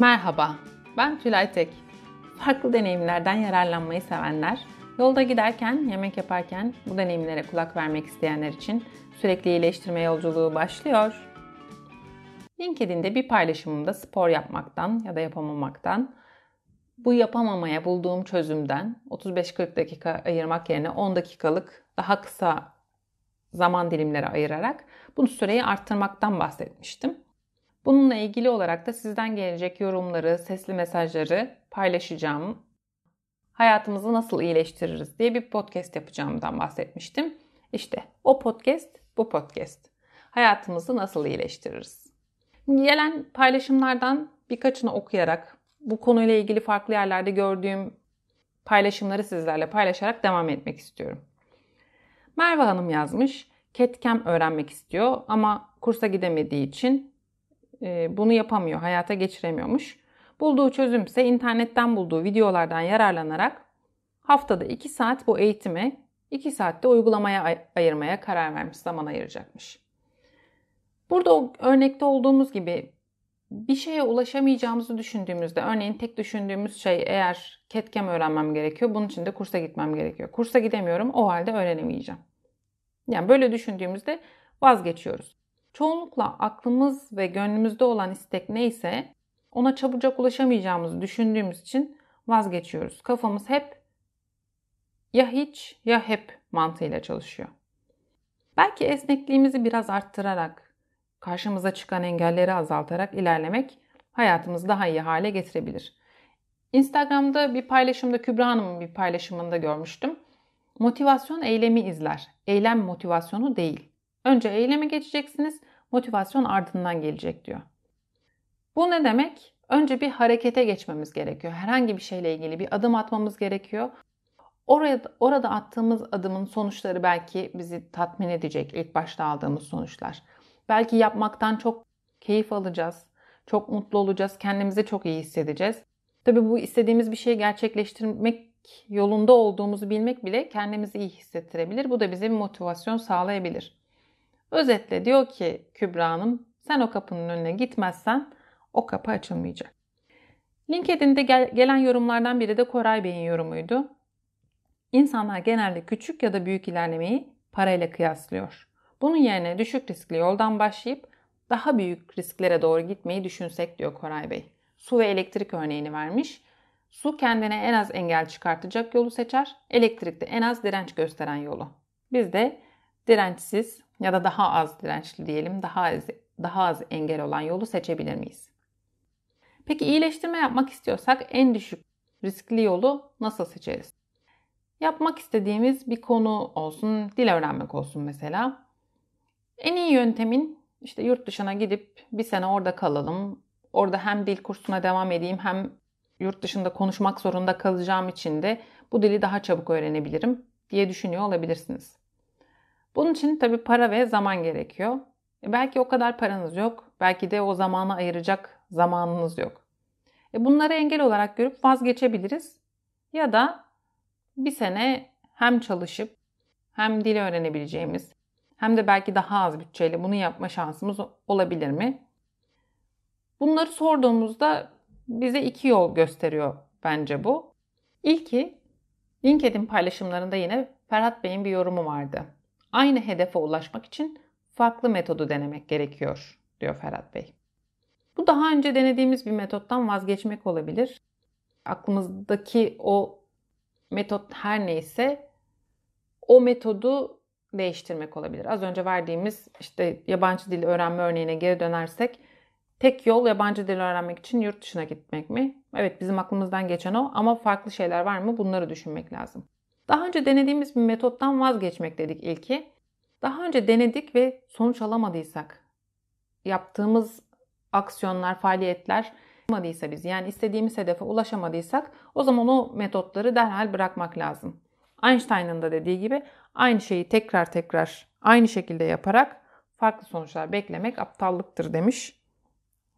Merhaba, ben Tülay Tek. Farklı deneyimlerden yararlanmayı sevenler, yolda giderken, yemek yaparken bu deneyimlere kulak vermek isteyenler için sürekli iyileştirme yolculuğu başlıyor. LinkedIn'de bir paylaşımımda spor yapmaktan ya da yapamamaktan, bu yapamamaya bulduğum çözümden 35-40 dakika ayırmak yerine 10 dakikalık daha kısa zaman dilimleri ayırarak bunu süreyi arttırmaktan bahsetmiştim. Bununla ilgili olarak da sizden gelecek yorumları, sesli mesajları paylaşacağım. Hayatımızı nasıl iyileştiririz diye bir podcast yapacağımdan bahsetmiştim. İşte o podcast bu podcast. Hayatımızı nasıl iyileştiririz? Gelen paylaşımlardan birkaçını okuyarak bu konuyla ilgili farklı yerlerde gördüğüm paylaşımları sizlerle paylaşarak devam etmek istiyorum. Merve Hanım yazmış. Ketkem öğrenmek istiyor ama kursa gidemediği için bunu yapamıyor, hayata geçiremiyormuş. Bulduğu çözüm ise internetten bulduğu videolardan yararlanarak haftada 2 saat bu eğitime, 2 saatte uygulamaya ay- ayırmaya karar vermiş, zaman ayıracakmış. Burada örnekte olduğumuz gibi bir şeye ulaşamayacağımızı düşündüğümüzde, örneğin tek düşündüğümüz şey eğer ketkem öğrenmem gerekiyor, bunun için de kursa gitmem gerekiyor. Kursa gidemiyorum, o halde öğrenemeyeceğim. Yani böyle düşündüğümüzde vazgeçiyoruz. Çoğunlukla aklımız ve gönlümüzde olan istek neyse ona çabucak ulaşamayacağımızı düşündüğümüz için vazgeçiyoruz. Kafamız hep ya hiç ya hep mantığıyla çalışıyor. Belki esnekliğimizi biraz arttırarak, karşımıza çıkan engelleri azaltarak ilerlemek hayatımızı daha iyi hale getirebilir. Instagram'da bir paylaşımda Kübra Hanım'ın bir paylaşımında görmüştüm. Motivasyon eylemi izler. Eylem motivasyonu değil. Önce eyleme geçeceksiniz, motivasyon ardından gelecek diyor. Bu ne demek? Önce bir harekete geçmemiz gerekiyor. Herhangi bir şeyle ilgili bir adım atmamız gerekiyor. Oraya, orada attığımız adımın sonuçları belki bizi tatmin edecek ilk başta aldığımız sonuçlar. Belki yapmaktan çok keyif alacağız, çok mutlu olacağız, kendimizi çok iyi hissedeceğiz. Tabii bu istediğimiz bir şeyi gerçekleştirmek yolunda olduğumuzu bilmek bile kendimizi iyi hissettirebilir. Bu da bize bir motivasyon sağlayabilir. Özetle diyor ki Kübra Hanım, sen o kapının önüne gitmezsen o kapı açılmayacak. LinkedIn'de gel- gelen yorumlardan biri de Koray Bey'in yorumuydu. İnsanlar genelde küçük ya da büyük ilerlemeyi parayla kıyaslıyor. Bunun yerine düşük riskli yoldan başlayıp daha büyük risklere doğru gitmeyi düşünsek diyor Koray Bey. Su ve elektrik örneğini vermiş. Su kendine en az engel çıkartacak yolu seçer, elektrik de en az direnç gösteren yolu. Biz de dirençsiz ya da daha az dirençli diyelim, daha az, daha az engel olan yolu seçebilir miyiz? Peki iyileştirme yapmak istiyorsak en düşük riskli yolu nasıl seçeriz? Yapmak istediğimiz bir konu olsun, dil öğrenmek olsun mesela. En iyi yöntemin işte yurt dışına gidip bir sene orada kalalım. Orada hem dil kursuna devam edeyim hem yurt dışında konuşmak zorunda kalacağım için de bu dili daha çabuk öğrenebilirim diye düşünüyor olabilirsiniz. Bunun için tabii para ve zaman gerekiyor. E belki o kadar paranız yok. Belki de o zamanı ayıracak zamanınız yok. E bunları engel olarak görüp vazgeçebiliriz. Ya da bir sene hem çalışıp hem dil öğrenebileceğimiz hem de belki daha az bütçeyle bunu yapma şansımız olabilir mi? Bunları sorduğumuzda bize iki yol gösteriyor bence bu. İlki LinkedIn paylaşımlarında yine Ferhat Bey'in bir yorumu vardı. Aynı hedefe ulaşmak için farklı metodu denemek gerekiyor diyor Ferhat Bey. Bu daha önce denediğimiz bir metottan vazgeçmek olabilir. Aklımızdaki o metot her neyse o metodu değiştirmek olabilir. Az önce verdiğimiz işte yabancı dil öğrenme örneğine geri dönersek tek yol yabancı dil öğrenmek için yurt dışına gitmek mi? Evet bizim aklımızdan geçen o ama farklı şeyler var mı? Bunları düşünmek lazım. Daha önce denediğimiz bir metottan vazgeçmek dedik ilki. Daha önce denedik ve sonuç alamadıysak, yaptığımız aksiyonlar, faaliyetler ulaşamadıysa biz yani istediğimiz hedefe ulaşamadıysak o zaman o metotları derhal bırakmak lazım. Einstein'ın da dediği gibi aynı şeyi tekrar tekrar aynı şekilde yaparak farklı sonuçlar beklemek aptallıktır demiş.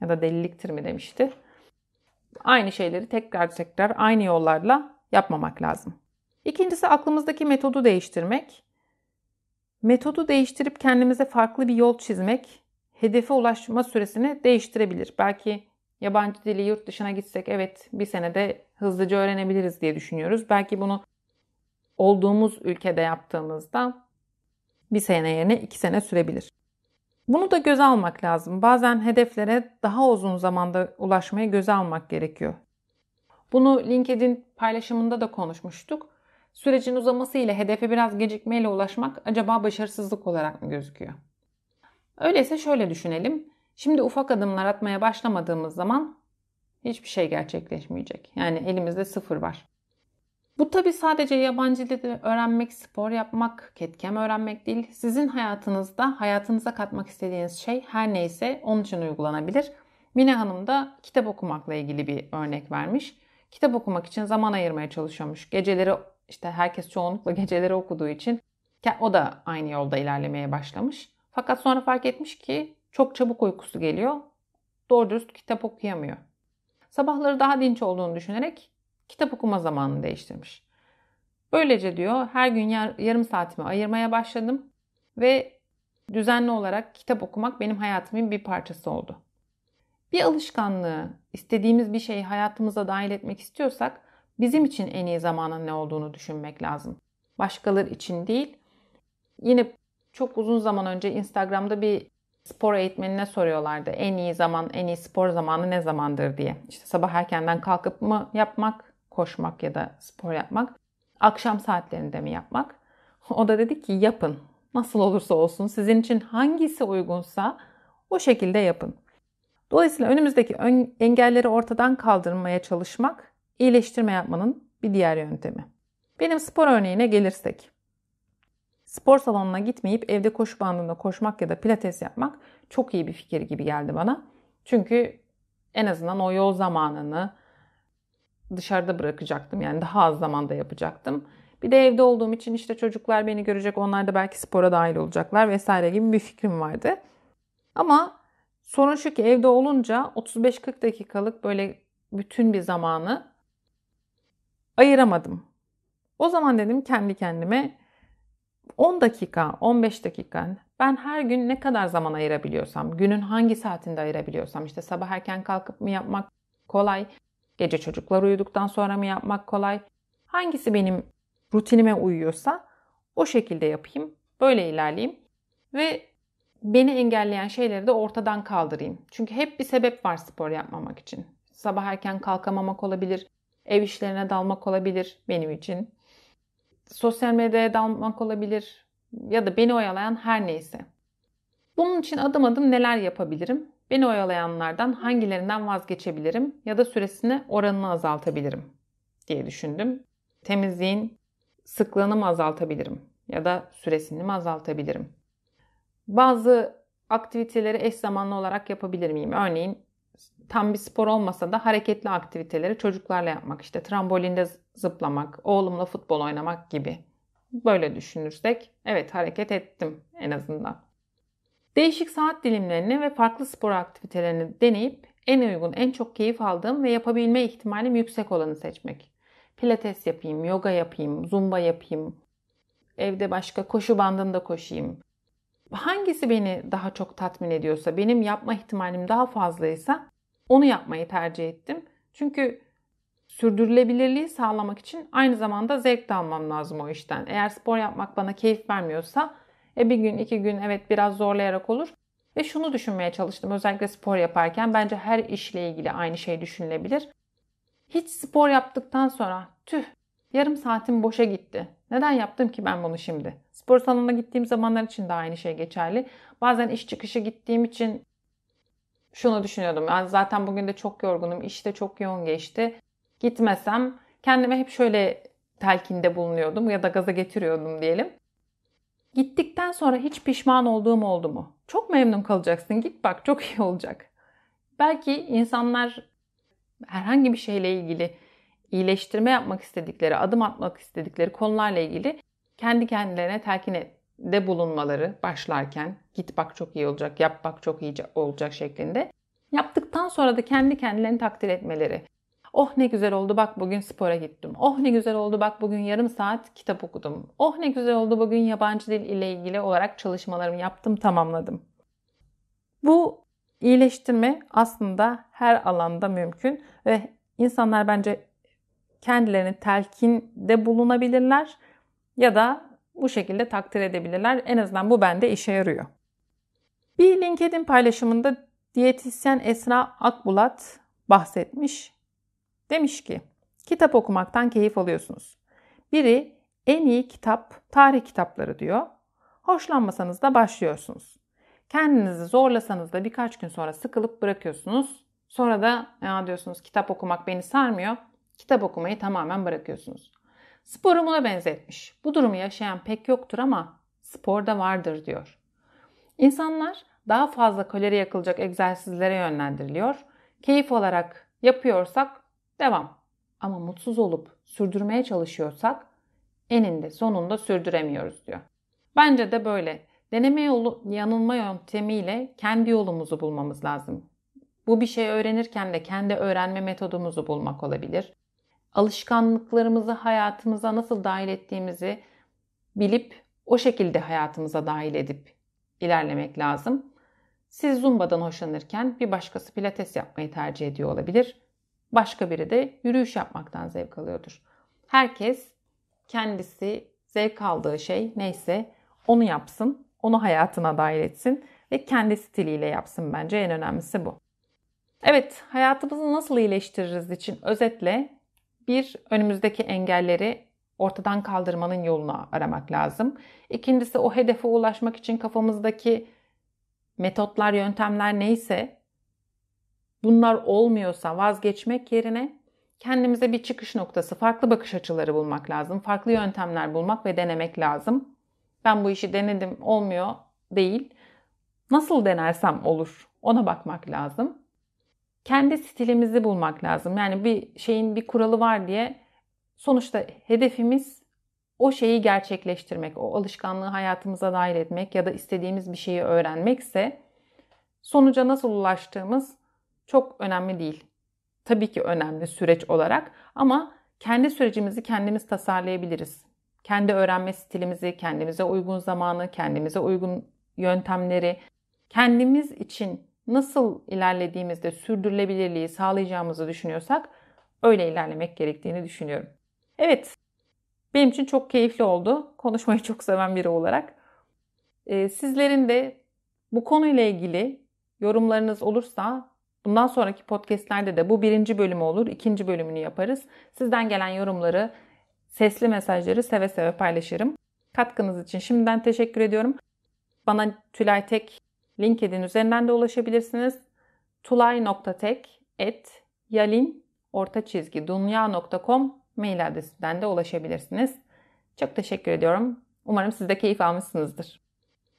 Ya da deliliktir mi demişti. Aynı şeyleri tekrar tekrar aynı yollarla yapmamak lazım. İkincisi aklımızdaki metodu değiştirmek. Metodu değiştirip kendimize farklı bir yol çizmek hedefe ulaşma süresini değiştirebilir. Belki yabancı dili yurt dışına gitsek evet bir senede hızlıca öğrenebiliriz diye düşünüyoruz. Belki bunu olduğumuz ülkede yaptığımızda bir sene yerine iki sene sürebilir. Bunu da göze almak lazım. Bazen hedeflere daha uzun zamanda ulaşmaya göze almak gerekiyor. Bunu LinkedIn paylaşımında da konuşmuştuk. Sürecin uzaması ile hedefe biraz gecikmeyle ulaşmak acaba başarısızlık olarak mı gözüküyor? Öyleyse şöyle düşünelim. Şimdi ufak adımlar atmaya başlamadığımız zaman hiçbir şey gerçekleşmeyecek. Yani elimizde sıfır var. Bu tabi sadece yabancı dil öğrenmek, spor yapmak, ketkem öğrenmek değil. Sizin hayatınızda hayatınıza katmak istediğiniz şey her neyse onun için uygulanabilir. Mine Hanım da kitap okumakla ilgili bir örnek vermiş. Kitap okumak için zaman ayırmaya çalışıyormuş. Geceleri işte herkes çoğunlukla geceleri okuduğu için o da aynı yolda ilerlemeye başlamış. Fakat sonra fark etmiş ki çok çabuk uykusu geliyor. Doğru dürüst kitap okuyamıyor. Sabahları daha dinç olduğunu düşünerek kitap okuma zamanını değiştirmiş. Böylece diyor her gün yar, yarım saatimi ayırmaya başladım ve düzenli olarak kitap okumak benim hayatımın bir parçası oldu. Bir alışkanlığı, istediğimiz bir şeyi hayatımıza dahil etmek istiyorsak bizim için en iyi zamanın ne olduğunu düşünmek lazım. Başkaları için değil. Yine çok uzun zaman önce Instagram'da bir spor eğitmenine soruyorlardı. En iyi zaman, en iyi spor zamanı ne zamandır diye. İşte sabah erkenden kalkıp mı yapmak, koşmak ya da spor yapmak, akşam saatlerinde mi yapmak? O da dedi ki yapın. Nasıl olursa olsun sizin için hangisi uygunsa o şekilde yapın. Dolayısıyla önümüzdeki engelleri ortadan kaldırmaya çalışmak iyileştirme yapmanın bir diğer yöntemi. Benim spor örneğine gelirsek. Spor salonuna gitmeyip evde koşu bandında koşmak ya da pilates yapmak çok iyi bir fikir gibi geldi bana. Çünkü en azından o yol zamanını dışarıda bırakacaktım. Yani daha az zamanda yapacaktım. Bir de evde olduğum için işte çocuklar beni görecek. Onlar da belki spora dahil olacaklar vesaire gibi bir fikrim vardı. Ama sorun şu ki evde olunca 35-40 dakikalık böyle bütün bir zamanı ayıramadım. O zaman dedim kendi kendime 10 dakika, 15 dakika ben her gün ne kadar zaman ayırabiliyorsam, günün hangi saatinde ayırabiliyorsam işte sabah erken kalkıp mı yapmak kolay, gece çocuklar uyuduktan sonra mı yapmak kolay, hangisi benim rutinime uyuyorsa o şekilde yapayım, böyle ilerleyeyim ve beni engelleyen şeyleri de ortadan kaldırayım. Çünkü hep bir sebep var spor yapmamak için. Sabah erken kalkamamak olabilir, ev işlerine dalmak olabilir benim için. Sosyal medyaya dalmak olabilir ya da beni oyalayan her neyse. Bunun için adım adım neler yapabilirim? Beni oyalayanlardan hangilerinden vazgeçebilirim ya da süresini oranını azaltabilirim diye düşündüm. Temizliğin sıklığını mı azaltabilirim ya da süresini mi azaltabilirim? Bazı aktiviteleri eş zamanlı olarak yapabilir miyim? Örneğin tam bir spor olmasa da hareketli aktiviteleri çocuklarla yapmak, işte trambolinde zıplamak, oğlumla futbol oynamak gibi. Böyle düşünürsek evet hareket ettim en azından. Değişik saat dilimlerini ve farklı spor aktivitelerini deneyip en uygun, en çok keyif aldığım ve yapabilme ihtimalim yüksek olanı seçmek. Pilates yapayım, yoga yapayım, zumba yapayım, evde başka koşu bandında koşayım, hangisi beni daha çok tatmin ediyorsa, benim yapma ihtimalim daha fazlaysa onu yapmayı tercih ettim. Çünkü sürdürülebilirliği sağlamak için aynı zamanda zevk de almam lazım o işten. Eğer spor yapmak bana keyif vermiyorsa e bir gün iki gün evet biraz zorlayarak olur. Ve şunu düşünmeye çalıştım özellikle spor yaparken bence her işle ilgili aynı şey düşünülebilir. Hiç spor yaptıktan sonra tüh yarım saatim boşa gitti. Neden yaptım ki ben bunu şimdi? Spor salonuna gittiğim zamanlar için de aynı şey geçerli. Bazen iş çıkışı gittiğim için şunu düşünüyordum. Yani zaten bugün de çok yorgunum. İşte çok yoğun geçti. Gitmesem kendime hep şöyle telkinde bulunuyordum ya da gaza getiriyordum diyelim. Gittikten sonra hiç pişman olduğum oldu mu? Çok memnun kalacaksın. Git bak çok iyi olacak. Belki insanlar herhangi bir şeyle ilgili iyileştirme yapmak istedikleri, adım atmak istedikleri konularla ilgili kendi kendilerine telkin de bulunmaları başlarken git bak çok iyi olacak, yap bak çok iyi olacak şeklinde. Yaptıktan sonra da kendi kendilerini takdir etmeleri. Oh ne güzel oldu bak bugün spora gittim. Oh ne güzel oldu bak bugün yarım saat kitap okudum. Oh ne güzel oldu bugün yabancı dil ile ilgili olarak çalışmalarımı yaptım, tamamladım. Bu iyileştirme aslında her alanda mümkün ve insanlar bence kendilerini telkinde bulunabilirler ya da bu şekilde takdir edebilirler. En azından bu bende işe yarıyor. Bir LinkedIn paylaşımında diyetisyen Esra Akbulat bahsetmiş. Demiş ki, kitap okumaktan keyif alıyorsunuz. Biri en iyi kitap tarih kitapları diyor. Hoşlanmasanız da başlıyorsunuz. Kendinizi zorlasanız da birkaç gün sonra sıkılıp bırakıyorsunuz. Sonra da ya diyorsunuz kitap okumak beni sarmıyor. Kitap okumayı tamamen bırakıyorsunuz. Sporu buna benzetmiş. Bu durumu yaşayan pek yoktur ama sporda vardır diyor. İnsanlar daha fazla kalori yakılacak egzersizlere yönlendiriliyor. Keyif olarak yapıyorsak devam. Ama mutsuz olup sürdürmeye çalışıyorsak eninde sonunda sürdüremiyoruz diyor. Bence de böyle. Deneme yolu yanılma yöntemiyle kendi yolumuzu bulmamız lazım. Bu bir şey öğrenirken de kendi öğrenme metodumuzu bulmak olabilir. Alışkanlıklarımızı hayatımıza nasıl dahil ettiğimizi bilip o şekilde hayatımıza dahil edip ilerlemek lazım. Siz Zumba'dan hoşlanırken bir başkası pilates yapmayı tercih ediyor olabilir. Başka biri de yürüyüş yapmaktan zevk alıyordur. Herkes kendisi zevk aldığı şey neyse onu yapsın, onu hayatına dahil etsin ve kendi stiliyle yapsın bence en önemlisi bu. Evet, hayatımızı nasıl iyileştiririz için özetle bir önümüzdeki engelleri ortadan kaldırmanın yolunu aramak lazım. İkincisi o hedefe ulaşmak için kafamızdaki metotlar, yöntemler neyse bunlar olmuyorsa vazgeçmek yerine kendimize bir çıkış noktası, farklı bakış açıları bulmak lazım. Farklı yöntemler bulmak ve denemek lazım. Ben bu işi denedim, olmuyor değil. Nasıl denersem olur ona bakmak lazım. Kendi stilimizi bulmak lazım. Yani bir şeyin bir kuralı var diye sonuçta hedefimiz o şeyi gerçekleştirmek, o alışkanlığı hayatımıza dahil etmek ya da istediğimiz bir şeyi öğrenmekse sonuca nasıl ulaştığımız çok önemli değil. Tabii ki önemli süreç olarak ama kendi sürecimizi kendimiz tasarlayabiliriz. Kendi öğrenme stilimizi, kendimize uygun zamanı, kendimize uygun yöntemleri, kendimiz için nasıl ilerlediğimizde sürdürülebilirliği sağlayacağımızı düşünüyorsak öyle ilerlemek gerektiğini düşünüyorum. Evet, benim için çok keyifli oldu. Konuşmayı çok seven biri olarak. Ee, sizlerin de bu konuyla ilgili yorumlarınız olursa bundan sonraki podcastlerde de bu birinci bölümü olur. ikinci bölümünü yaparız. Sizden gelen yorumları, sesli mesajları seve seve paylaşırım. Katkınız için şimdiden teşekkür ediyorum. Bana Tülay Tek LinkedIn üzerinden de ulaşabilirsiniz. tulay.tek et yalin orta çizgi dunya.com mail adresinden de ulaşabilirsiniz. Çok teşekkür ediyorum. Umarım siz de keyif almışsınızdır.